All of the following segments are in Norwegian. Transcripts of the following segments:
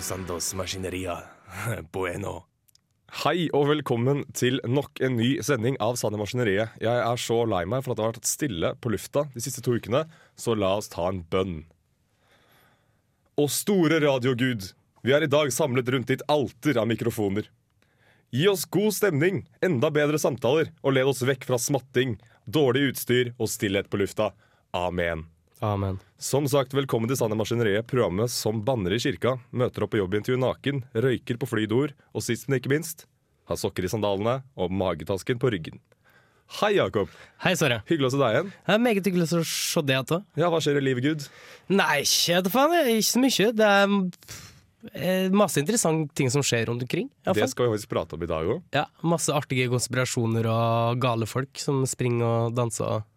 Sandos Machineria. Bueno. Hei og velkommen til nok en ny sending av Sanne Maskineriet. Jeg er så lei meg for at det har vært stille på lufta de siste to ukene, så la oss ta en bønn. Å store radiogud, vi er i dag samlet rundt ditt alter av mikrofoner. Gi oss god stemning, enda bedre samtaler, og led oss vekk fra smatting, dårlig utstyr og stillhet på lufta. Amen. Amen. Som sagt, velkommen til Sanne Maskineriet, programmet som banner i kirka, møter opp på jobbintervju naken, røyker på flydoer, og sist, men ikke minst, har sokker i sandalene og magetasken på ryggen. Hei, Jakob. Hei, Sara. Hyggelig å se deg igjen. Det er meget hyggelig å se deg igjen. Ja, Hva skjer i livet, Gud? Nei, ikke faen, ikke så mye. Det er eh, masse interessante ting som skjer rundt omkring. Det skal vi faktisk prate om i dag òg. Ja, masse artige konspirasjoner og gale folk som springer og danser og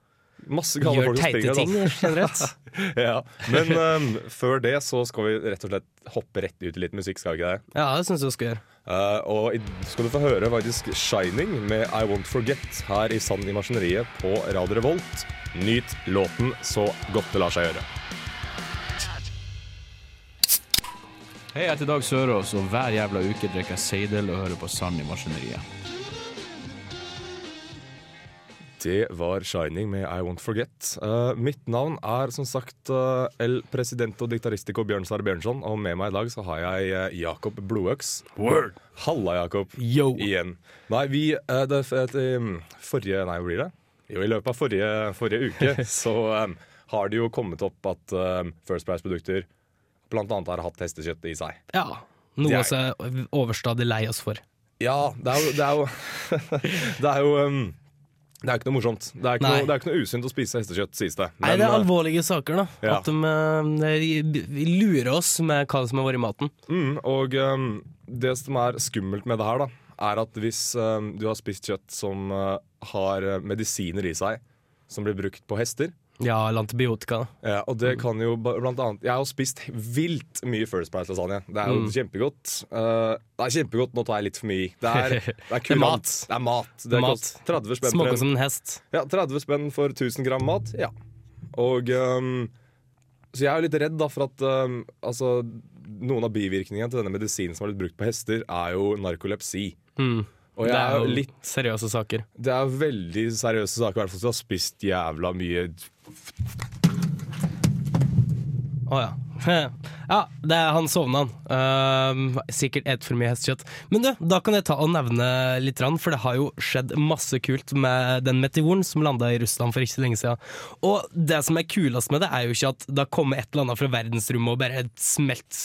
Masse gale gjør folk som teite ting generelt. Ja. Men um, før det så skal vi rett og slett hoppe rett ut i litt musikk, skal vi ikke det? Ja, det syns jeg vi skal gjøre. Uh, og i- skal du få høre faktisk 'Shining' med 'I Won't Forget' her i Sand i Maskineriet på Radio Revolt. Nyt låten så godt det lar seg gjøre. Hei, jeg heter Dag Sørås, og hver jævla uke drikker jeg Seidel og hører på Sand i maskineriet. Det var 'Shining' med 'I Won't Forget'. Uh, mitt navn er som sagt uh, El Presidento diktaristico Bjørnsar Bjørnson, og med meg i dag så har jeg uh, Jakob Blodøks. Word! Halla, Jakob. Yo! Igjen. Nei, vi uh, det, et, Forrige Nei, hvor blir det? Jo, i løpet av forrige, forrige uke så um, har det jo kommet opp at um, First Price-produkter annet har hatt hestekjøtt i seg. Ja. Noe vi er overstadig lei oss for. Ja, det er jo Det er jo, det er jo um, det er ikke noe morsomt. Det er ikke, noe, det er ikke noe usunt å spise hestekjøtt, sies det. Nei, det er eh, alvorlige saker, da. ja. At de eh, de lurer oss med hva som har vært i maten. Mm, og um, det som er skummelt med det her, da, er at hvis um, du har spist kjøtt som uh, har medisiner i seg, som blir brukt på hester Ja, eller antibiotika. ja, Og det kan jo blant annet Jeg har spist vilt mye First Price lasagne. Det er jo Mm. kjempegodt. Uh, det er kjempegodt, nå tar jeg litt for mye i. Det er, det er, Det er mat. Det er mat. Det, mat. 30 spenn Smoker som en hest. ja, 30 spenn for 1000 gram mat. Ja. Og um, Så jeg er jo litt redd da for at um, altså, noen av bivirkningene til denne medisinen som har blitt brukt på hester, er jo narkolepsi. Mm. Og det er jo litt seriøse saker. Det er veldig seriøse saker, i hvert fall hvis du har spist jævla mye Å ja. Ja, det er han sovna, han. Uh, sikkert et for mye hestekjøtt. Men du, da kan jeg ta og nevne litt, for det har jo skjedd masse kult med den meteoren som landa i Russland for ikke så lenge siden. Og det som er kulest med det, er jo ikke at det har kommet et eller annet fra verdensrommet og bare smelt,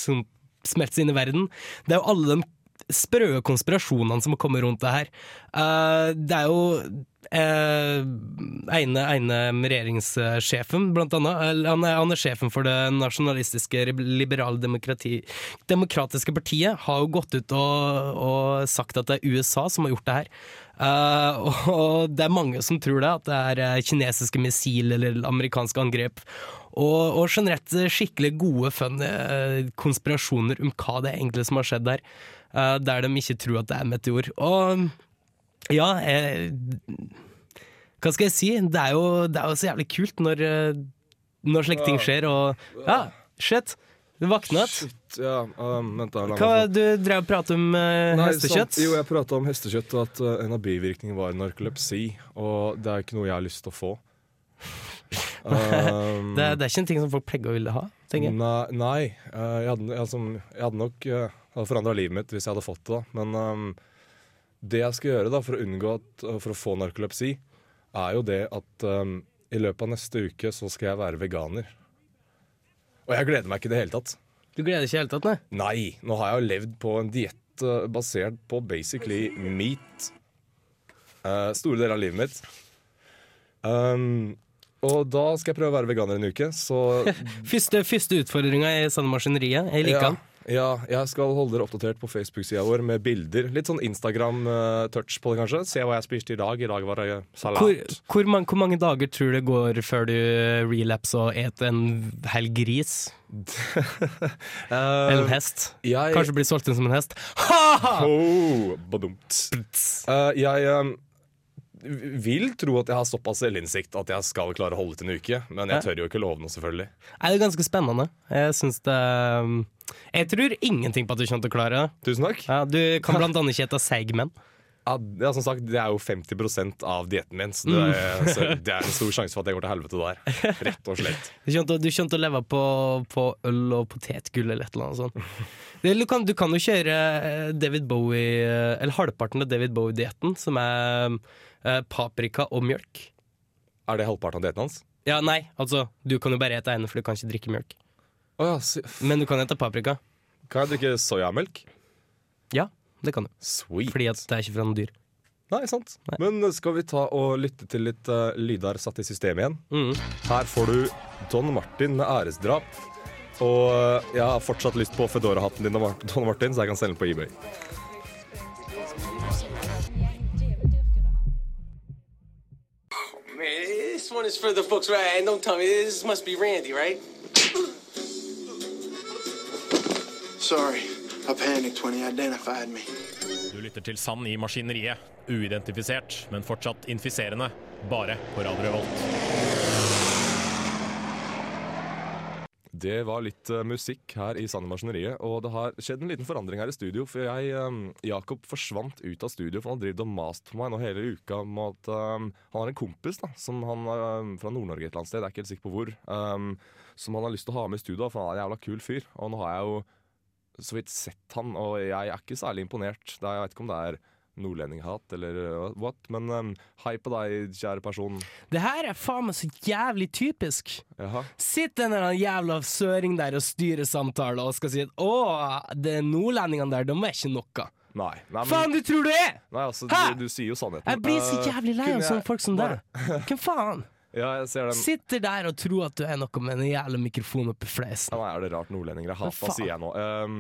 smelt inn i verden. Det er jo alle de sprø konspirasjonene som har kommet rundt det her. Eh, det er jo eh, ene, ene regjeringssjefen, blant annet. Han er, han er sjefen for det nasjonalistiske liberale demokrati, demokratiske partiet. Har jo gått ut og, og sagt at det er USA som har gjort det her. Eh, og, det er mange som tror det, at det er eh, kinesiske missil eller amerikanske angrep. Og, og generelt skikkelig gode, fun eh, konspirasjoner om hva det er egentlig som har skjedd der. Eh, der de ikke tror at det er meteor. Og ja, jeg, hva skal jeg si? Det er jo, det er jo så jævlig kult når, eh, når slike ting skjer, og Ja, shit! Du våkna igjen. Ja, um, vent da, Hva Du drev og pratet om uh, Nei, hestekjøtt? sant. Jo, jeg prata om hestekjøtt, og at uh, en av bivirkningene var narkolepsi. Og det er ikke noe jeg har lyst til å få. Um, det, det er ikke en ting som folk pleier å ville ha, tenker jeg. Nei, nei uh, jeg, hadde, jeg, som, jeg hadde nok uh, forandra livet mitt hvis jeg hadde fått det. da Men um, det jeg skal gjøre da for å unngå at, uh, For å få narkolepsi, er jo det at um, i løpet av neste uke så skal jeg være veganer. Og jeg gleder meg ikke i det hele tatt. Du gleder ikke i det hele tatt, nei? Nei, nå har jeg jo levd på en diett uh, basert på basically meat. uh, store deler av livet mitt. Um, og da skal jeg prøve å være veganer en uke, så Første, første utfordringa i Sanne Maskineriet. Jeg liker den. Ja, jeg skal holde dere oppdatert på Facebook-sida vår med bilder. Litt sånn Instagram-touch på det, kanskje. Se hva jeg spiste i dag. I dag var det salat. Hvor, hvor, mange, hvor mange dager tror du det går før du relapser og eter en hel gris? Eh, Eller en hest? jeg, Kanskje blir solgt inn som en hest? Ha-ha! Oh. Eh, jeg eh, vil tro at jeg har såpass selvinnsikt at jeg skal klare å holde til en uke. Men jeg tør jo ikke love noe, selvfølgelig. Er det ganske spennende? Jeg syns det um, Jeg tror ingenting på at du kommer til å klare det. Tusen takk. Ja, du kan blant annet ikke ete seigmenn. Ja, ja, som sagt, Det er jo 50 av dietten min, så det, er, så det er en stor sjanse for at jeg går til helvete der. Rett og slett. Du å- du til å leve på, på øl og potetgull eller et eller annet sånt. Det, du, kan, du kan jo kjøre eh, David Bowie, eh, eller halvparten av David Bowie-dietten, som er eh, paprika og mjølk. Er det halvparten av dietten hans? Ja, nei, altså, du kan jo bare ete ene, for du kan ikke drikke mjølk. Å ja, Men du kan hete paprika. Kan jeg drikke soyamelk? Ja, det kan du. Sweet. Fordi at det er ikke fra noe dyr. Nei, sant. Nei. Men skal vi ta og lytte til litt uh, lyder satt i systemet igjen? Mm. Her får du Don Martin med æresdrap. Og uh, jeg har fortsatt lyst på Fedora-hatten din, Don Martin, så jeg kan selge den på eBay. Man, this one is for the folks, right? And don't tell me this must be Randy, right? Sorry, I panicked when he identified me. Du lytter til Sand i maskineriet. Uidentifisert, men fortsatt infiserende. Bare på Radio Revolt. Det var litt uh, musikk her i Sand i maskineriet, og det har skjedd en liten forandring her i studio. For jeg, um, Jakob forsvant ut av studio, for han har drevet og mast på meg nå hele uka om at um, han har en kompis da, som han um, fra Nord-Norge et eller annet sted, jeg er ikke helt sikker på hvor, som han har lyst til å ha med i studio, for han er en jævla kul fyr. Og nå har jeg jo så vidt sett han, og jeg er ikke særlig imponert. Er, jeg vet ikke om det er nordlendinghat eller uh, what, men um, hei på deg, kjære person. Det her er faen meg så jævlig typisk. Jaha. Sitter en eller annen jævla søring der og styrer samtalen og skal si at å, det er nordlendingene der, de er ikke noe. Nei, nei, men, Faen du tror du er! nei altså, du, du sier jo sannheten. Jeg blir så Eh, jævlig lei av sånne folk som deg. Hvem faen? Ja, jeg ser den. Sitter der og tror at du er noe med en jævla mikrofon oppi Ja, nei, er det rart nordlendinger er hata, sier jeg nå. Um,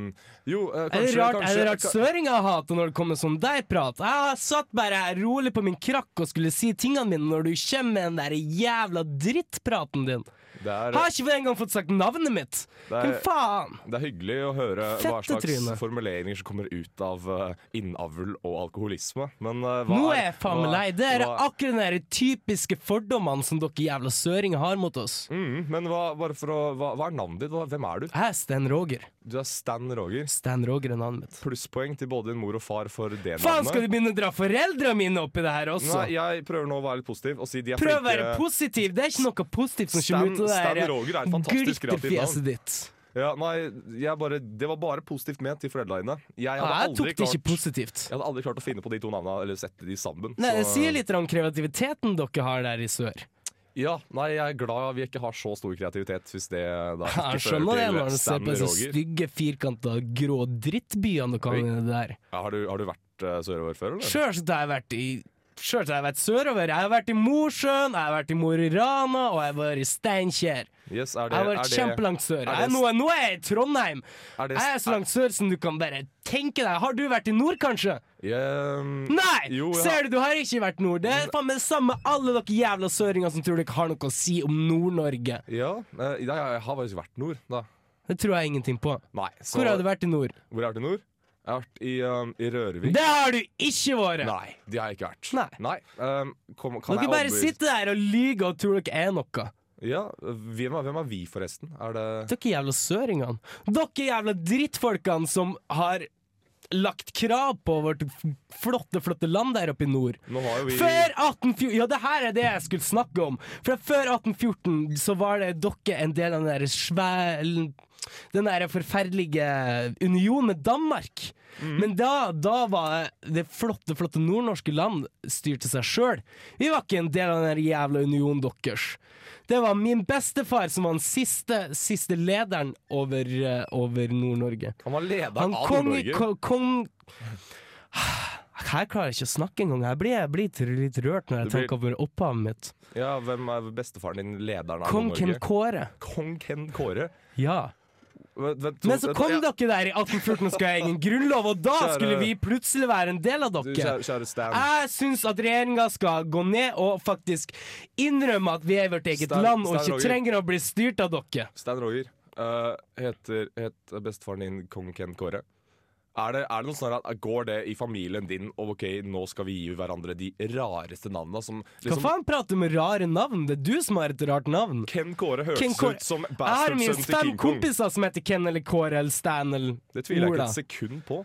jo, eh, Er kanskje det rart, er kanskje, det rart søringer hater når det kommer sånn der prat? Jeg satt bare her rolig på min krakk og skulle si tingene mine når du kommer med den der jævla drittpraten din. Det er, Har ikke engang fått sagt navnet mitt! Er- Hvem faen? det er hyggelig å høre hva slags Fettetryne. formuleringer som kommer ut av uh, innavl og alkoholisme. Men uh, hva Nå er jeg faen meg lei. Det er hva- akkurat de typiske fordommene som dere jævla søringer har mot oss. Mm, men hva, bare for å, hva, hva er navnet ditt? Hvem er du? Jeg er Sten Roger. Du er Stan Roger. Stan Roger er navnet mitt. Plusspoeng til både din mor og far for det navnet. Faen, skal du begynne å dra foreldrene mine opp i det her også? Nei, jeg prøver nå å være litt positiv og si de er Prøv å være positiv! Det er ikke noe positivt som kommer ut av Stan Roger er et fantastisk kreativt navn. ditt. Ja, nei, jeg bare, det var bare positivt ment til foreldrene dine. Jeg hadde, Ja, jeg tok det ikke positivt. jeg hadde aldri klart å finne på de to navna eller sette de sammen. Nei, Det sier litt om kreativiteten dere har der i sør. Ja, nei, jeg er glad vi ikke har så stor kreativitet hvis det da ikke Jeg skjønner det når du ser på disse stygge, firkanta, grå drittbyene du kan Oi. inni der. Ja, har, du, har du vært uh, sørover før, eller? Sjølsagt har jeg vært i Sjølsagt har jeg vært sørover. Jeg har vært i Mosjøen, jeg har vært i Mo i Rana, og jeg har vært i Steinkjer. Yes, er det, Jeg har vært kjempelangt sør. er det- nå, nå er jeg i Trondheim. Er det, Jeg er så langt sør som du kan bare tenke deg. Har du vært i nord, kanskje? Yeah, Nei! Jo, ja. Ser du, du har ikke vært nord. Det er faen meg det samme med alle dere jævla søringer som tror dere har noe å si om Nord-Norge. Ja, eh, jeg har faktisk vært nord, da. Det tror jeg ingenting på. Nei, så, Hvor har du vært i nord? Hvor har du vært i nord? Jeg har vært i, um, i Rørvik. Det har du ikke vært! Nei, det har jeg ikke vært. Nei. um, kom, kan Dere bare sitter der og lyver og tror dere er noe. Ja, hvem er, hvem er vi, forresten? Er det Dere jævla søringene. Dere jævla drittfolkene som har lagt krav på vårt flotte, flotte land der oppe i nord. Vi Før 1814 Ja, det her er det jeg skulle snakke om. For før 1814 så var det dere en del av den der svære Den der forferdelige union med Danmark. Mm. Men da, da var det flotte, flotte nordnorske land styrte seg sjøl. Vi var ikke en del av den jævla unionen deres. Det var min bestefar som var den siste, siste lederen over, eh, over Nord-Norge. Han var leder Han av Nord-Norge. ko- kong Her klarer jeg ikke å snakke engang. Jeg blir, jeg blir litt- rørt når jeg blir- tenker over opphavet mitt. Ja, Hvem er bestefaren din lederen av Kong Ken Nord-Norge? Kåre. Kong Ken Kåre. Ja. Men så kom dere der i 1814 og skulle ha egen grunnlov, og da skulle vi plutselig være en del av dere. Jeg syns at regjeringa skal gå ned og faktisk innrømme at vi er vårt eget land og ikke trenger å bli styrt av dere. Stan Roger. eh, heter het bestefaren din kong Ken Kåre? Er det, er det noe sånn at Går det i familien din og ok, nå skal vi gi hverandre de rareste navnene? Som, Hva liksom, faen prater du med rare navn? Det er du som har et rart navn. Ken Kåre høres Ken Kåre- ut som Jeg har bastardsønnen minst til fem King Kong. kompiser som heter Ken eller Kåre eller Stan eller Det tviler jeg ikke et sekund på.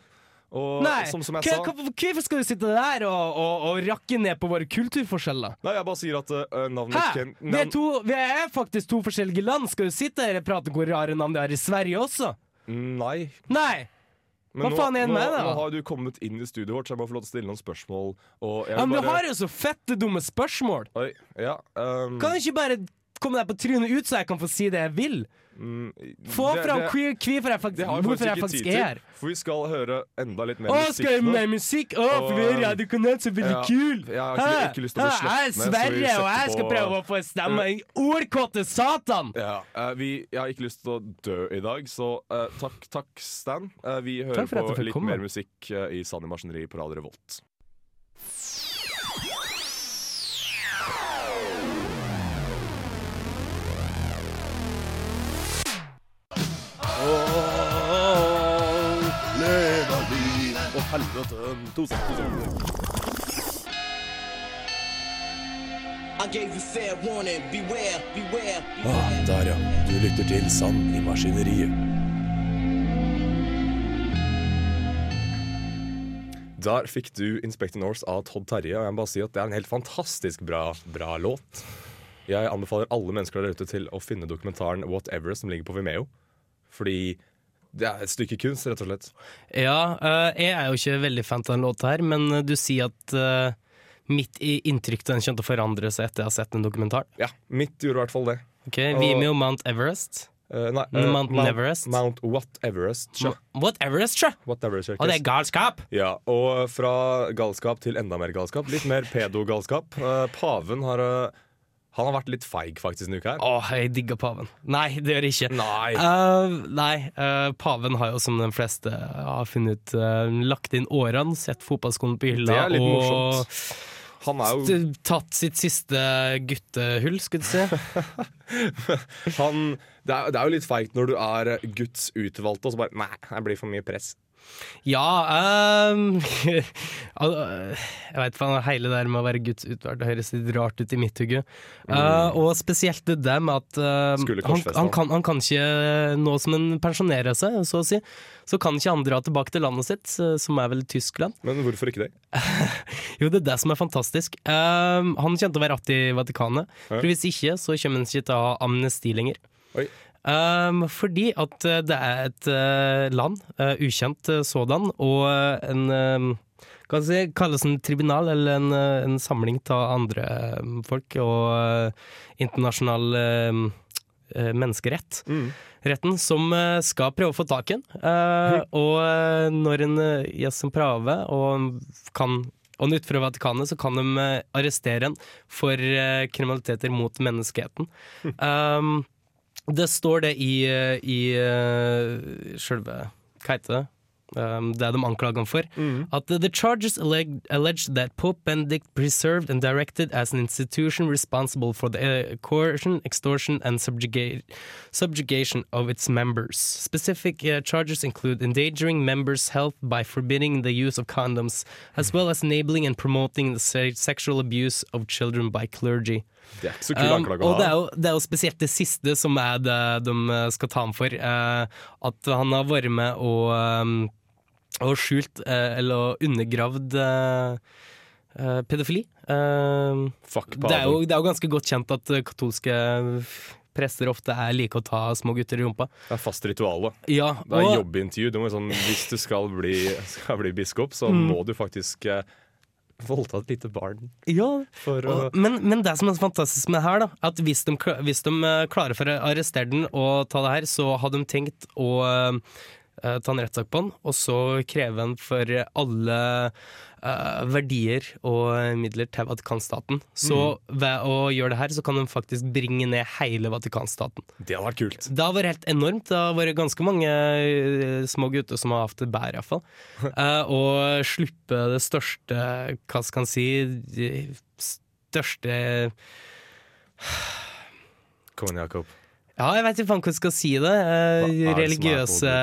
Og Nei, som, som jeg sa hvorfor skal du sitte der og, og, og rakke ned på våre kulturforskjeller? Nei, jeg bare sier at uh, navnet Hæ? Ken Vi er, to, vi er faktisk to forskjellige land. Skal du sitte her og prate om hvor rare navn de har i Sverige også? Nei. Nei! Men Hva faen er en med da? Nå har du kommet inn i studioet vårt, så jeg må få lov til å stille noen spørsmål. Ja, men du har jo så fette dumme spørsmål. Oi, ja, um, Kan du ikke bare komme deg på trynet ut, så jeg kan få si det jeg vil? Mm, Få det- fram det- hvorfor jeg faktisk, hvorfor jeg faktisk er her. for vi skal høre enda litt mer Åh, musikk skal nå. Mer musikk? Å, for vi er Og, radiokanal, så veldig ja, kul! jeg har ikke- ikke lyst til å bli slått vi Sverre, og jeg skal prøve å få stemme en ordkåte satan! Ja, uh, vi, jeg har ikke lyst til å dø i dag, så uh, takk, takk Stan. Uh, vi hører på litt mer musikk i Sanne Maskineri på Radio Revolt. I To you fair warning. Beware, beware. Ah, der ja. Du lytter til Sand i Maskineriet. Der fikk du Inspector Norse av Todd Terje, og jeg må bare si at det er en helt fantastisk bra, bra låt. Jeg anbefaler alle mennesker der ute til å finne dokumentaren Whatever som ligger på Vimeo. Fordi det er et stykke kunst, rett og slett. Ja, uh, jeg er jo ikke veldig fan av den låta her, men eh, du sier at uh, mitt inntrykk av den til å forandre seg etter jeg har sett den dokumentaren. Ja, mitt gjorde i hvert fall det. Ok, Vimeo Mount Everest. Uh, nei, Mount Everest? Mount What Everest. What Everest, sjø! What Everest, Og det er galskap! Ja, og fra galskap til enda mer galskap. Litt mer pedogalskap. Uh, paven har eh, Han har vært litt feig faktisk denne uka her. Åh, jeg digger paven. Nei, det gjør jeg ikke. Nei. uh, nei, uh, paven har jo som de fleste har funnet ut, uh, lagt inn årene, sett fotballskoene på hylla Det er litt og morsomt. Han er jo tatt sitt siste guttehull, skulle du si. han, det, er, det er jo litt feigt når du er Guds utvalgte, og så bare Nei, det blir for mye press. Ja um, Jeg veit faen, hele det der med å være Guds utvalgte høres litt rart ut i mitt hugge. Uh, og spesielt det der med at uh, han, han, kan, han kan ikke, nå som han pensjonerer seg, så å si, så kan ikke han dra tilbake til landet sitt, eh, som er vel Tyskland. Men hvorfor ikke det? Jo, det er det som er fantastisk. Uh, han kommer til å være att i Vatikanet. For Hvis ikke, så kommer han ikke til å ha amnesti lenger. Oi. Ehm, fordi at eh, det er et uh, land, uh, ukjent uh, sådan, og en um, skal jeg si, kalles en tribunal, eller en, en samling av andre eh, folk, og internasjonal menneskerett. Retten som skal prøve å få tak i en. Eh, og når en gjør som prøver, og kan og ut fra Vatikanet så kan de arrestere en for kriminaliteter mot menneskeheten. Um, det står det i, eh, i uh, sjølve Hva heter det? Um, det de anklager ham for. At the, the charges alleged, alleged that Pope Benedict preserved and directed as an institution responsible for the uh, coercion, extortion, and subjuga- subjugation of its members. Specific uh, charges include endangering members' health by forbidding the use of condoms, as well as enabling and promoting the se sexual abuse of children by clergy. Det er ikke så kul Um, anklage å og det er, jo, det er jo spesielt det siste som er det de skal ta ham for. Uh, at han har vært med og, um, og skjult uh, eller undergravd uh, pedofili. Fuck det, er jo, det er jo ganske godt kjent at katolske prester ofte er like å ta små gutter i rumpa. Det er fast rituale. Ja, Det er jobbintervju. Du sånn, hvis du skal bli, skal bli biskop, så Mm. må du faktisk eh, voldta et lite barn. Ja, For å men, men det som er fantastisk med det her, da, at hvis de, hvis de eh, klarer for å arrestere den og ta det her, så har de tenkt å uh, ta en rettssak på den, og så kreve den for alle eh, verdier og midler til Vatikanstaten. Så ved å gjøre det her, så kan de faktisk bringe ned hele Vatikanstaten. Det hadde vært kult. Det har vært helt enormt. Det har vært ganske mange eh, små gutter som har hatt det bedre, iallfall. Uh, og sluppe det største Hva skal en si det Største Kom igjen, Jakob. Ja, jeg veit ikke faen hva jeg skal si det. Eh, religiøse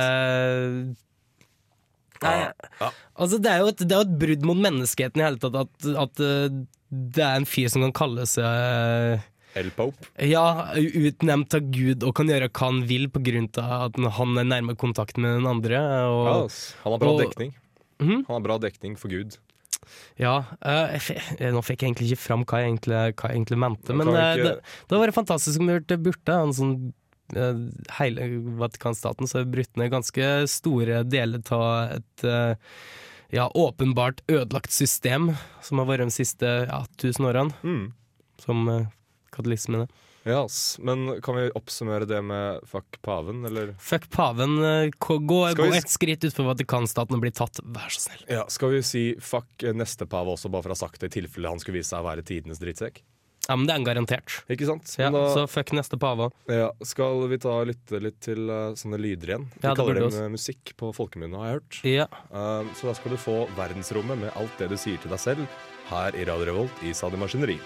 Nei, Ja. altså det er jo et, det er et brudd mot menneskeheten i hele tatt at, at eh, det er en fyr som kan kalle seg El Pope. ja, utnevnt av Gud og kan gjøre hva han vil av at han er nærmere kontakt med den andre. Og, ja, han har bra og- dekning. Mhm. Han har bra dekning for Gud. ja, Uh, jeg nå fikk jeg egentlig ikke fram hva jeg egentlig, hva jeg egentlig mente, men ikke- det, det var fantastisk om du hørte Burte. Han sånn hele Vatikanstaten så har brutt ned ganske store deler av et eh, ja, åpenbart ødelagt system som har vært de siste ja, tusen årene, Mm. som uh, katolismen er. Ja. Men kan vi oppsummere det med fuck paven, eller? Fuck paven, eh, gå, gå, vi- et skritt utenfor Vatikanstaten og bli tatt, vær så snill. Ja, Skal vi si fuck eh, neste pave også, bare for å ha sagt det, i tilfelle han skulle vise seg å være tidenes drittsekk? Ja, men det er en garantert. Ikke sant? Ja, Men da, Så fuck neste pave. ja, skal vi ta og lytte litt til uh, sånne lyder igjen? Vi Ja, det kaller dem det musikk på folkemunne, har jeg hørt. Ja. Uh, så da skal du få verdensrommet med alt det du sier til deg selv, her i Radio Revolt i Sadi Maskineri.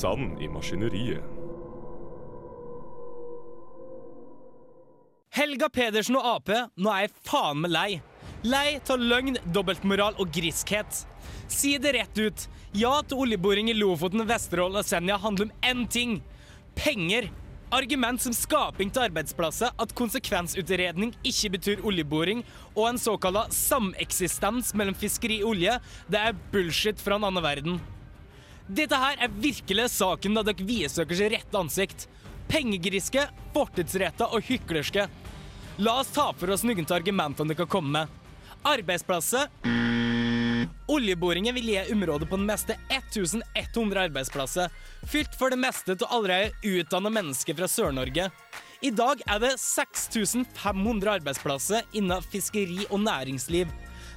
Sand i maskineriet. Helga Pedersen og Ap, nå er jeg faen meg lei. Lei av løgn, dobbeltmoral og griskhet. Si det rett ut. Ja til oljeboring i Lofoten, Vesterålen og Senja handler om én ting. Penger. Argument som skaping til arbeidsplasser, at konsekvensutredning ikke betyr oljeboring, og en såkalla sameksistens mellom fiskeri og olje, det er bullshit fra en annen verden. Dette her er virkelig saken da dere viser deres rette ansikt. Pengegriske, fortidsretta og hyklerske. La oss ta for oss noen av argumentene dere kan komme med. Arbeidsplasser. Oljeboringen vil gi området på den meste 1100 arbeidsplasser. Fylt for det meste av allerede utdanna mennesker fra Sør-Norge. I dag er det 6500 arbeidsplasser innen fiskeri og næringsliv.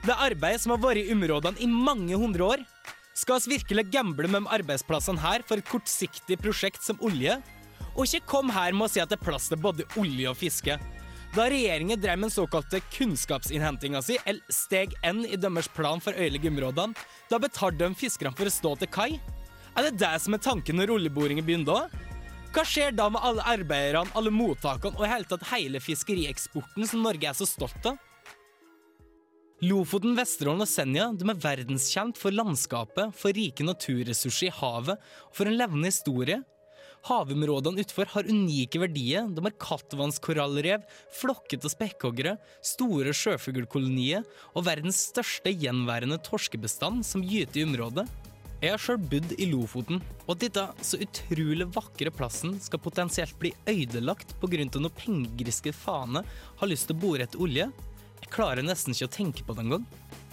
Det er arbeid som har vært i områdene i mange hundre år. Skal vi virkelig gamble med arbeidsplassene her for et kortsiktig prosjekt som olje? Og ikke kom her med å si at det er plass til både olje og fiske. Da regjeringen drev med den såkalte kunnskapsinnhentinga si, eller steg N i deres plan for øyelige områdene, da betalte de fiskerne for å stå til kai. Er det det som er tanken når oljeboringen begynner da? Hva skjer da med alle arbeiderne, alle mottakene og i hele tatt hele fiskerieksporten som Norge er så stolt av? Lofoten, Vesterålen og Senja de er verdenskjent for landskapet, for rike naturressurser i havet og for en levende historie. Havområdene utenfor har unike verdier. De har kattvannskorallrev, flokkete spekkhoggere, store sjøfuglkolonier og verdens største gjenværende torskebestand som gyter i området. Jeg har sjøl bodd i Lofoten, og at dette så utrolig vakre plassen skal potensielt bli ødelagt pga. noe pengegriske fane har lyst til å bore etter olje, jeg klarer nesten ikke å tenke på det engang.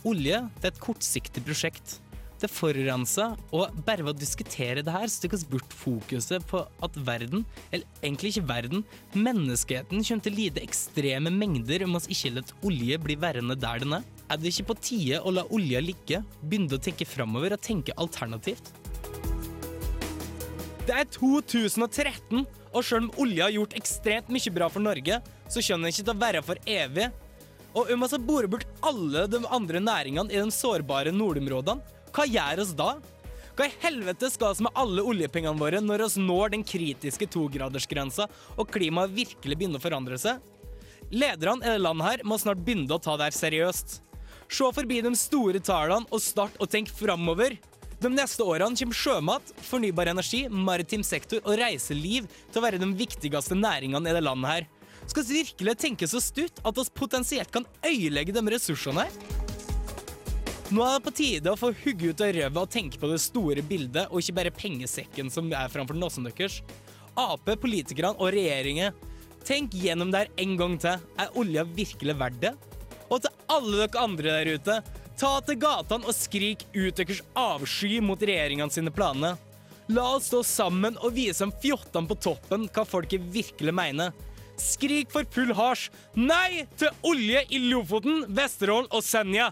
Olje det er et kortsiktig prosjekt. Det forurenser, og bare ved å diskutere det her stykkes bort fokuset på at verden, eller egentlig ikke verden, menneskeheten kommer til å lide ekstreme mengder om vi ikke lar olje bli værende der den er. Er det ikke på tide å la olja ligge, begynne å tenke framover og tenke alternativt? Det er 2013, og selv om olja har gjort ekstremt mye bra for Norge, så skjønner den ikke til å være for evig. Og om vi bore bort alle de andre næringene i de sårbare nordområdene, hva gjør oss da? Hva i helvete skal vi med alle oljepengene våre når vi når den kritiske togradersgrensa og klimaet virkelig begynner å forandre seg? Lederne i det landet her må snart begynne å ta det her seriøst. Se forbi de store tallene og start å tenke framover. De neste årene kommer sjømat, fornybar energi, maritim sektor og reiseliv til å være de viktigste næringene i det landet her. Skal vi virkelig tenke så stutt at oss potensielt kan øyelegge de ressursene her? Nå er det på tide å få hugget ut av røvet og tenke på det store bildet, og ikke bare pengesekken som er framfor nosen deres. Ap, politikerne og regjeringen, tenk gjennom det her en gang til. Er olja virkelig verdt det? Og til alle dere andre der ute, ta til gatene og skrik ut deres avsky mot regjeringens planer. La oss stå sammen og vise dem fjottene på toppen hva folket virkelig mener. Skrik for full hasj nei til olje i Lofoten, Vesterålen og Senja!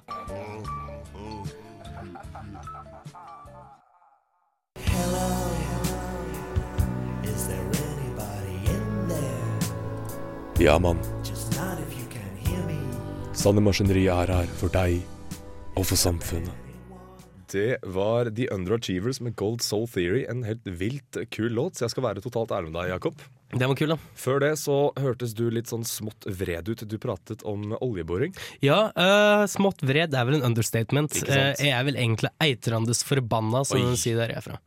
Ja, mann. Sanne Maskineriet er her for deg og for samfunnet. Det var The Underachievers med Gold Soul Theory. En helt vilt kul låt, så jeg skal være totalt ærlig med deg, Jakob. Det var kul, da. Før det så hørtes du litt sånn smått vred ut. Du pratet om oljeboring. Ja, uh, smått vred er vel en understatement. Eh, jeg er vel egentlig eitrandes forbanna, som de sier der jeg er fra.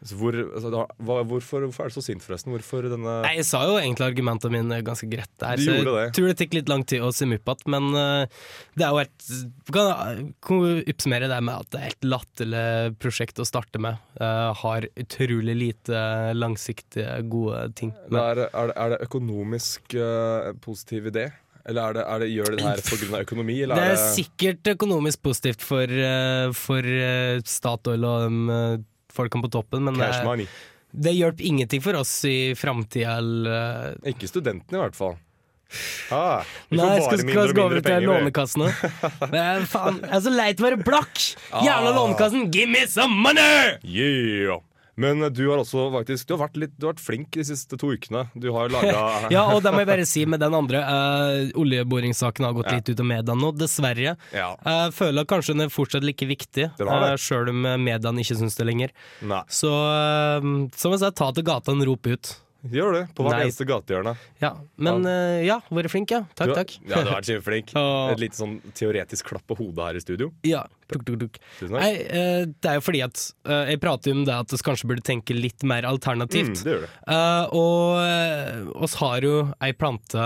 Så hvor, altså, da, hva, hvorfor, hvorfor er du så sint, forresten? Hvorfor denne Nei, Jeg sa jo egentlig argumentene mine ganske greit der. Så jeg det. tror det tok litt lang tid å summe opp igjen, men uh, det er jo et kan du oppsummere det med at det er et latterlig prosjekt å starte med. Uh, har utrolig lite langsiktige, gode ting. Men er, det- er, det, er det økonomisk uh, positiv idé? Eller er det, er det, gjør det det her pga. økonomi? Eller Det er er sikkert økonomisk positivt for, eh, for eh, Statoil og de eh, folkene på toppen, men cash money? det hjalp ingenting for oss i framtida. eh, Ikke studentene, i hvert fall. Ah, Nei, jeg skal, mindre skal, gå over til. Lånekassene? Men faen, jeg er så lei til å være blakk! Jævla Ah. Lånekassen, give me some money! Yeah! Men eh, du har også faktisk Du har vært, litt, du har vært flink de siste to ukene. Du har laga Ja, og det må jeg bare si med den andre uh, Oljeboringssaken har gått Ja. litt ut av media nå, dessverre. Ja. Jeg føler kanskje den er fortsatt like viktig, uh, sjøl om mediene ikke syns det lenger. Nei. Så uh, som jeg sa, ta til gata og rop ut. Gjør det. På hvert Nei. eneste gatehjørne. Ja, Men uh, ja, vært flink, ja. Takk, har- takk. Ja, du har vært kjempeflink. Et lite sånn teoretisk klapp på hodet her i studio. Ja, duk, duk. Takk. Nei, eh, det er jo fordi at eh, jeg prater om det at vi kanskje burde tenke litt mer Mm, alternativt. det gjør det. Eh, og oss har jo ei plante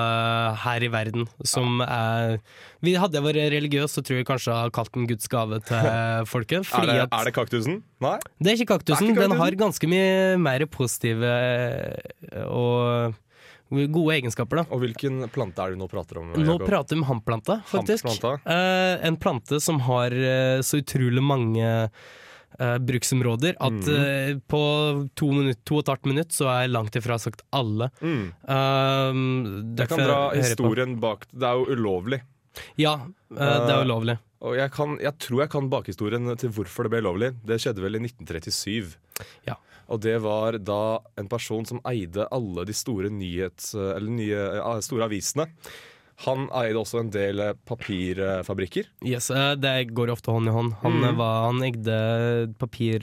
her i verden som er Vi Hadde jeg vært religiøs, så tror jeg kanskje jeg hadde kalt den Guds gave til folket. Er det, er det kaktusen? Nei? det er ikke kaktusen. Er ikke Den har ganske mye mer positive og gode egenskaper, da. Og hvilken plante er det du nå prater om? Nå Jakob? prater vi om hamplanta, faktisk. Hamplanta. Eh, en plante som har eh, så utrolig mange eh, bruksområder at mm. eh, på to, minutt, to og et halvt minutt så er langt ifra sagt alle. Mm. Um, Jeg kan dra jeg historien bak Det er jo ulovlig. Ja, eh, det er Eh, ulovlig. Og jeg, kan, jeg tror jeg kan bakhistorien til hvorfor det ble lovlig. Det skjedde vel i 1937. Ja. Og det var da en person som eide alle de store nyhets... Eller nye, store avisene. Han eide også en del eh, papirfabrikker. Yes, eh, det går ofte hånd i hånd. Han, Mhm. eh, var, han eide papir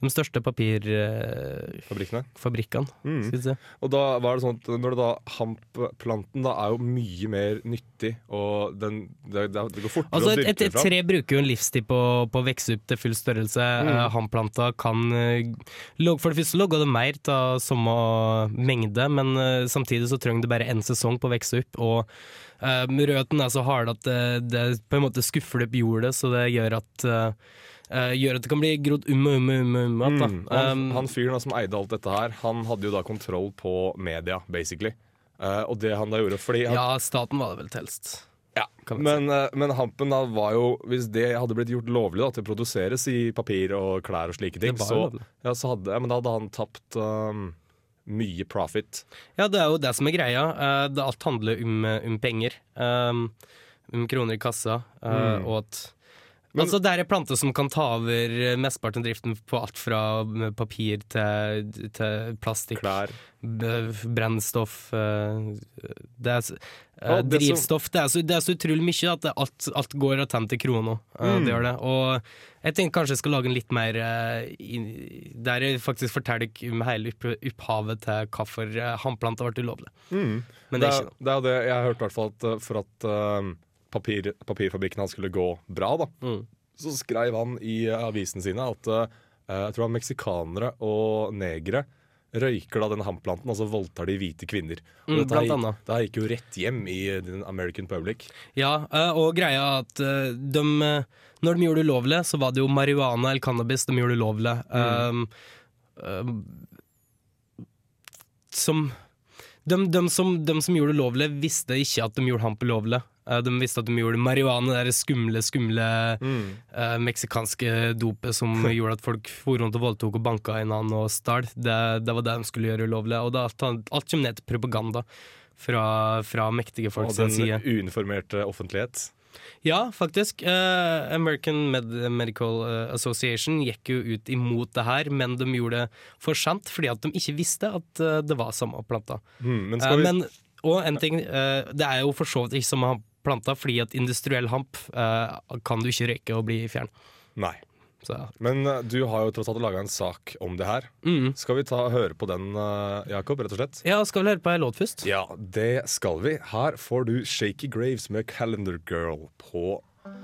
De største papirfabrikkene. Fabrikkene. Mm. Skal vi se. Og da var det sånn at når det da hampplanten da er jo mye mer nyttig, og den, det, det går fortere Altså, å dyrke et, et, et tre bruker jo en livstid på, på å vokse opp til full størrelse. Mm. Eh, Hamplanta kan eh, For det første logger det mer av samme mengde, men eh, samtidig så trenger det bare én sesong på å vokse opp. Og Um, røttene er så harde at det, det på en måte skuffer det opp jordet, så det gjør at eh, eh, gjør at det kan bli grodd umme, umme, umme, umme um, um. Mm. Han, Um, han fyren som eide alt dette her, han hadde jo da kontroll på media, basically. Uh, og det han da gjorde fordi han, ja, staten var det vel helst. Ja, men, uh, men hampen da var jo Hvis det hadde blitt gjort lovlig da til å produseres i papir og klær og slike ting, så, ja, så hadde, ja, men da hadde han tapt um, mye profit. Ja, det er jo det som er greia. Uh, det, alt handler om, um penger. Um, om kroner i kassa. Mm. Og at Men- Altså, det er en plante som kan ta over mesteparten av driften på alt fra papir til, til plastikk. Klær. Brennstoff eh, det er, eh, Ja, det som- Drivstoff. Det er, så, det er så utrolig mye at alt, alt går tenner til. Eh, Mm. Det gjør det. Og jeg tenker kanskje jeg skal lage en litt mer eh, Der jeg faktisk forteller om hele opphavet til hvorfor uh, hamplanta ble ulovlig. Mm. Men det, er ikke noe. det er det jeg har hørt, i hvert fall, at uh, for at papir, papirfabrikken hans skulle gå bra, da, Mm. så skrev han i avisen avisene sine at uh, jeg tror han meksikanere og negere røyker da denne hamplanten, og så voldtar de hvite kvinner. Og Mm, dette gikk- det her gikk jo rett hjem i den American public. Ja, eh, og greia at eh, de, når de gjorde det ulovlig, så var det jo marihuana eller cannabis de gjorde ulovlig. Um, um, som de, de, som de som gjorde det ulovlig, visste ikke at de gjorde hamp ulovlig. Eh, De visste at de gjorde marihuana, det skumle, skumle uh, meksikanske dopet som gjorde at folk for rundt og voldtok og banka hverandre og stal. Det, det var det de skulle gjøre ulovlig. Og det, alt, alt kommer ned til propaganda fra, fra mektige folk sin side. Og den uinformerte offentlighet. Ja, faktisk. Uh, American Med Medical Association gikk jo ut imot det her, men de gjorde det for sent fordi at de ikke visste at det var samme planta. Mm, men vi men, og en ting, det er jo for så vidt ikke samme planta, fordi at industriell hamp eh, kan du ikke røyke og bli fjern. Nei. Så, Men eh, du har jo tross alt laga en sak om det her. mm. Skal vi ta høre på den, eh, Jakob, rett og slett? Ja, skal vi høre på ei låt først? Ja, det skal vi. Her får du Shaky Graves med Calendar Girl på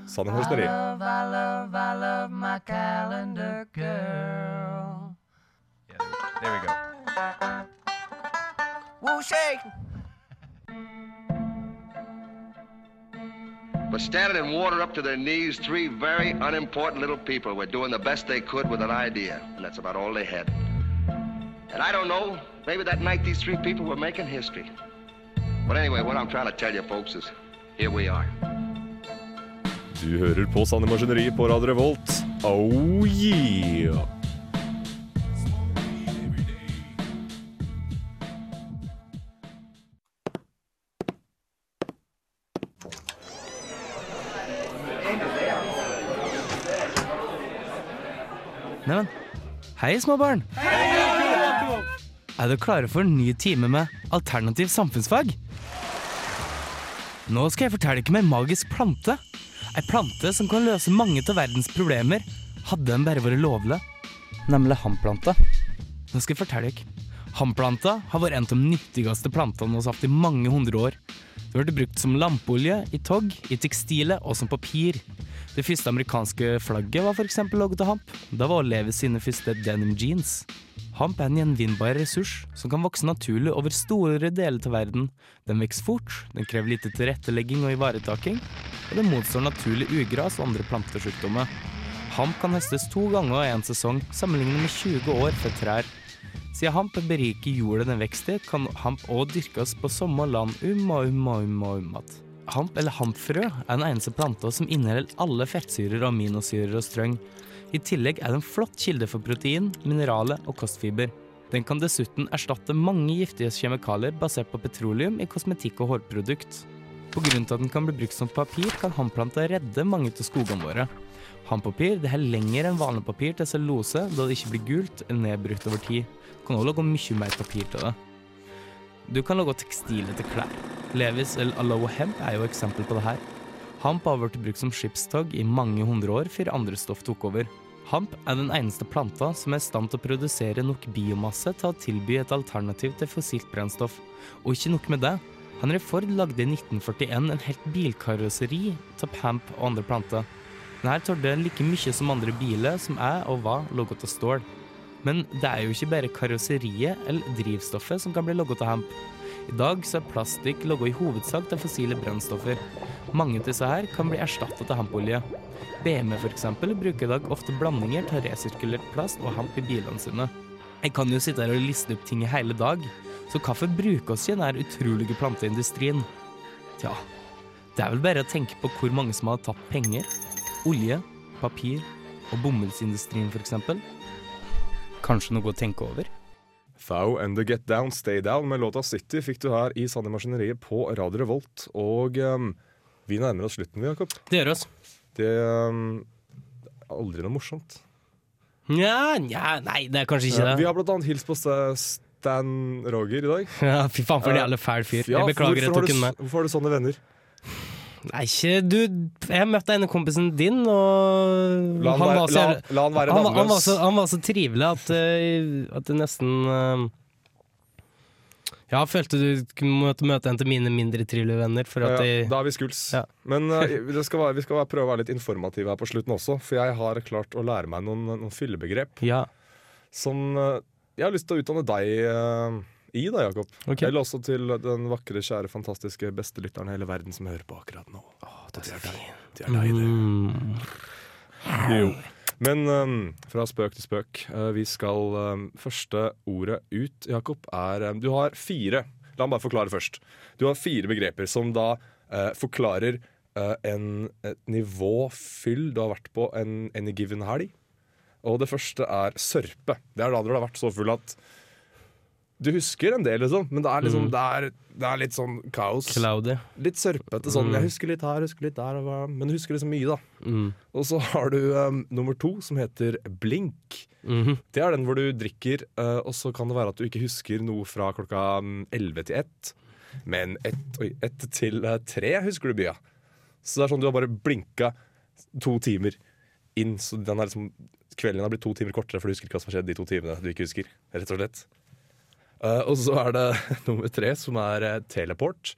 Sanne Høsteri. I love, I love, I love my calendar girl. Yeah, There we go. Woo shake. But standing in water up to their knees, three very unimportant little people were doing the best they could with an idea, and that's about all they had. And I don't know, maybe that night these three people were making history. But anyway, what I'm trying to tell you folks is, here we are. Du hører på Sanne Maskineri på Radio Revolt. Oh yeah! Hei små barn. Er dere klare for en ny time med alternativ samfunnsfag? Nå skal jeg fortelle dere om en magisk plante. Ei plante som kan løse mange av verdens problemer, hadde den bare vært lovlig. Nemlig hamplanta. Nå skal jeg fortelle dere. Hamplanta har vært en av de nyttigste plantene vi har hatt i mange hundre år. Det ble brukt som lampeolje, i togg, i tekstiler og som papir. Det første amerikanske flagget var f.eks. laget av hamp. Da var Levi sine første denim jeans. Hamp er en gjenvinnbar ressurs som kan vokse naturlig over store deler av verden. Den vokser fort, den krever lite tilrettelegging og ivaretaking, og den motstår naturlig ugras og andre plantesjukdommer. Hamp kan høstes to ganger i en sesong, sammenlignet med 20 år for trær. Siden hamp beriker jorda den vokser i, kan hamp òg dyrkes på samme land um og um og um og um att. Hamp eller hampfrø er den eneste planta som inneholder alle fettsyrer, aminosyrer og strøng. I tillegg er det en flott kilde for protein, mineraler og kostfiber. Den kan dessuten erstatte mange giftige kjemikalier basert på petroleum i kosmetikk og hårprodukt. Til at den kan bli brukt som papir, kan hamplanta redde mange av skogene våre. Hampapir det er lenger enn vanlig papir til cellulose, da det ikke blir gult eller nedbrutt over tid. Du kan også lage mye mer papir til det. Du kan lage tekstiler til klær. Levis el Hemp er jo eksempel på det her. Hamp har vært brukt som skipstog i mange hundre år før andre stoff tok over. Hamp er den eneste planta som er i stand til å produsere nok biomasse til å tilby et alternativ til fossilt brennstoff. Og ikke nok med det. Henry Ford lagde i 1941 en helt bilkarosseri av hamp og andre planter. Denne tålte like mye som andre biler som er og var laget av stål. Men det er jo ikke bare karosseriet eller drivstoffet som kan bli logget av hemp. I dag så er plastikk logget i hovedsak til fossile brennstoffer. Mange av disse her kan bli erstattet av hempolje. BMW eksempel bruker i dag ofte blandinger av resirkulert plast og hemp i bilene sine. Jeg kan jo sitte her og liste opp ting i hele dag, så hvorfor bruker oss ikke denne utrolige planteindustrien? Tja, det er vel bare å tenke på hvor mange som har tatt penger. Olje, papir og bomullsindustrien eksempel. Kanskje noe å tenke over? Thou and the Get Down Stay Down med låta City fikk du her i Sanne Maskineriet på Radio Revolt. Og um, vi nærmer oss slutten, vi, Jakob. Det gjør oss. Det um, er aldri noe morsomt. Nja, nja, nei, det er kanskje ikke Ja, det. vi har blant annet hilst på Stan Roger i dag. Ja, fy faen for en jævla fæl fyr. Ja, jeg beklager jeg tok ham med. Hvorfor har du sånne venner? Nei, ikke du Jeg møtte ene kompisen din, og La han være- var så, la- la han være han, var- han, var så, han var så trivelig at, eh, at det nesten uh, Ja, følte du måtte møte en til mine mindre trivelige venner. For at Ja, jeg, da er vi skuls. Ja. Men uh, det skal være, vi skal være, prøve å være litt informative her på slutten også, for jeg har klart å lære meg noen, noen fyllebegrep ja. som uh, jeg har lyst til å utdanne deg eh, i, da, Jakob. Okay. Eller også til den vakre, kjære, fantastiske bestelytteren i hele verden som hører på akkurat nå. det er deg. Det er deg, det. Mm. Jo. Men um, fra spøk til spøk. Uh, vi skal um, Første ordet ut, Jakob, er um, Du har fire La meg bare forklare først. Du har fire begreper som da uh, forklarer uh, en, et nivå fyll du har vært på en any given helg. Og det første er sørpe. Det er da du har vært så full at du husker en del, liksom, men det er, liksom, Mm. det er, det er litt sånn kaos. Cloudy. Litt sørpete. Sånn, Mm. Jeg husker litt her, husker litt der, men husker liksom mye, da. Mm. Og så har du um, nummer to, som heter blink. -hmm. Det er den hvor du drikker, uh, og så kan det være at du ikke husker noe fra klokka elleve 11 til 1. Men 1 oi, ett til uh, 3 husker du mye. Så det er sånn du har bare blinka to timer inn, så den liksom, kvelden har blitt to timer kortere, for du husker ikke hva som har skjedd de to timene du ikke husker. Rett og slett. Uh, og så er det nummer tre, som er uh, teleport.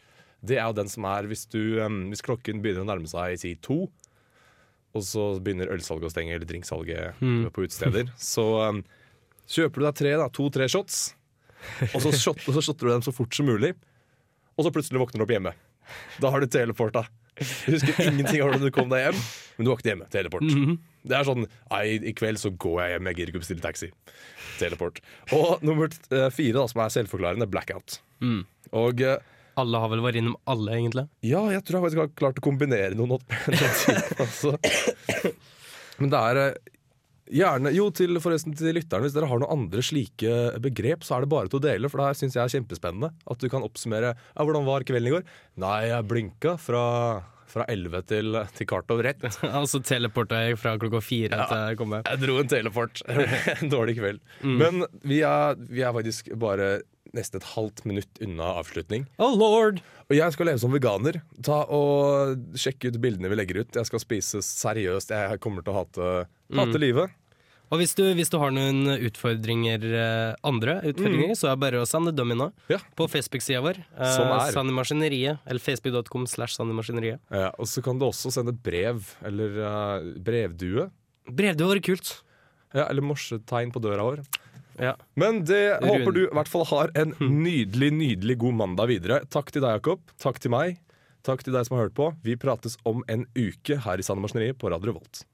Det er jo den som er hvis, du, um, hvis klokken begynner å nærme seg si to, og så begynner ølsalget å stenge, eller drinksalget Mm. på utesteder, så um, kjøper du deg tre, da, to-tre shots, og så, shot, og så shotter du dem så fort som mulig, og så plutselig våkner du opp hjemme. Da har du teleporta. Du husker ingenting av hvordan du kom deg hjem, men du våkner hjemme. Teleport. Mhm. Det er sånn Nei, i kveld så går jeg hjem, jeg gidder ikke bestille taxi. Teleport. Og nummer eh, fire, da, som er selvforklarende, blackout. Mm. Og eh, Alle har vel vært innom alle, egentlig? ja, jeg tror jeg faktisk har klart å kombinere noen opp altså. Men det er eh, gjerne Jo, til, forresten til lytterne, hvis dere har noen andre slike begrep, så er det bare til å dele, for det her syns jeg er kjempespennende. At du kan oppsummere ja, 'Hvordan var kvelden i går?' Nei, jeg blinka fra, fra 11 til, til kvart over ett. altså teleporta jeg fra klokka fire til jeg kom hjem. Jeg dro en teleport. en dårlig kveld. Mm. Men vi er, vi er faktisk bare nesten et halvt minutt unna avslutning. Oh lord! Og jeg skal leve som veganer. Ta og Sjekke ut bildene vi legger ut. Jeg skal spise seriøst. Jeg kommer til å hate, hate Mm. livet. Og hvis du, hvis du har noen utfordringer, eh, andre utfordringer, så er det bare å sende dem inn nå. På Facebook-sida vår. Eh, Som er? Sandemaskineriet. Eller facebook.com slash Sandemaskineriet. Ja, og så kan du også sende brev, eller uh, brevdue. Brevdue var kult. Ja, eller morsetegn på døra vår. Ja. Men det Rune. håper du i hvert fall har en nydelig, nydelig god mandag videre. Takk til deg, Jakob. Takk til meg. Takk til deg som har hørt på. Vi prates om en uke her i Sandemaskineriet på Radio Revolt.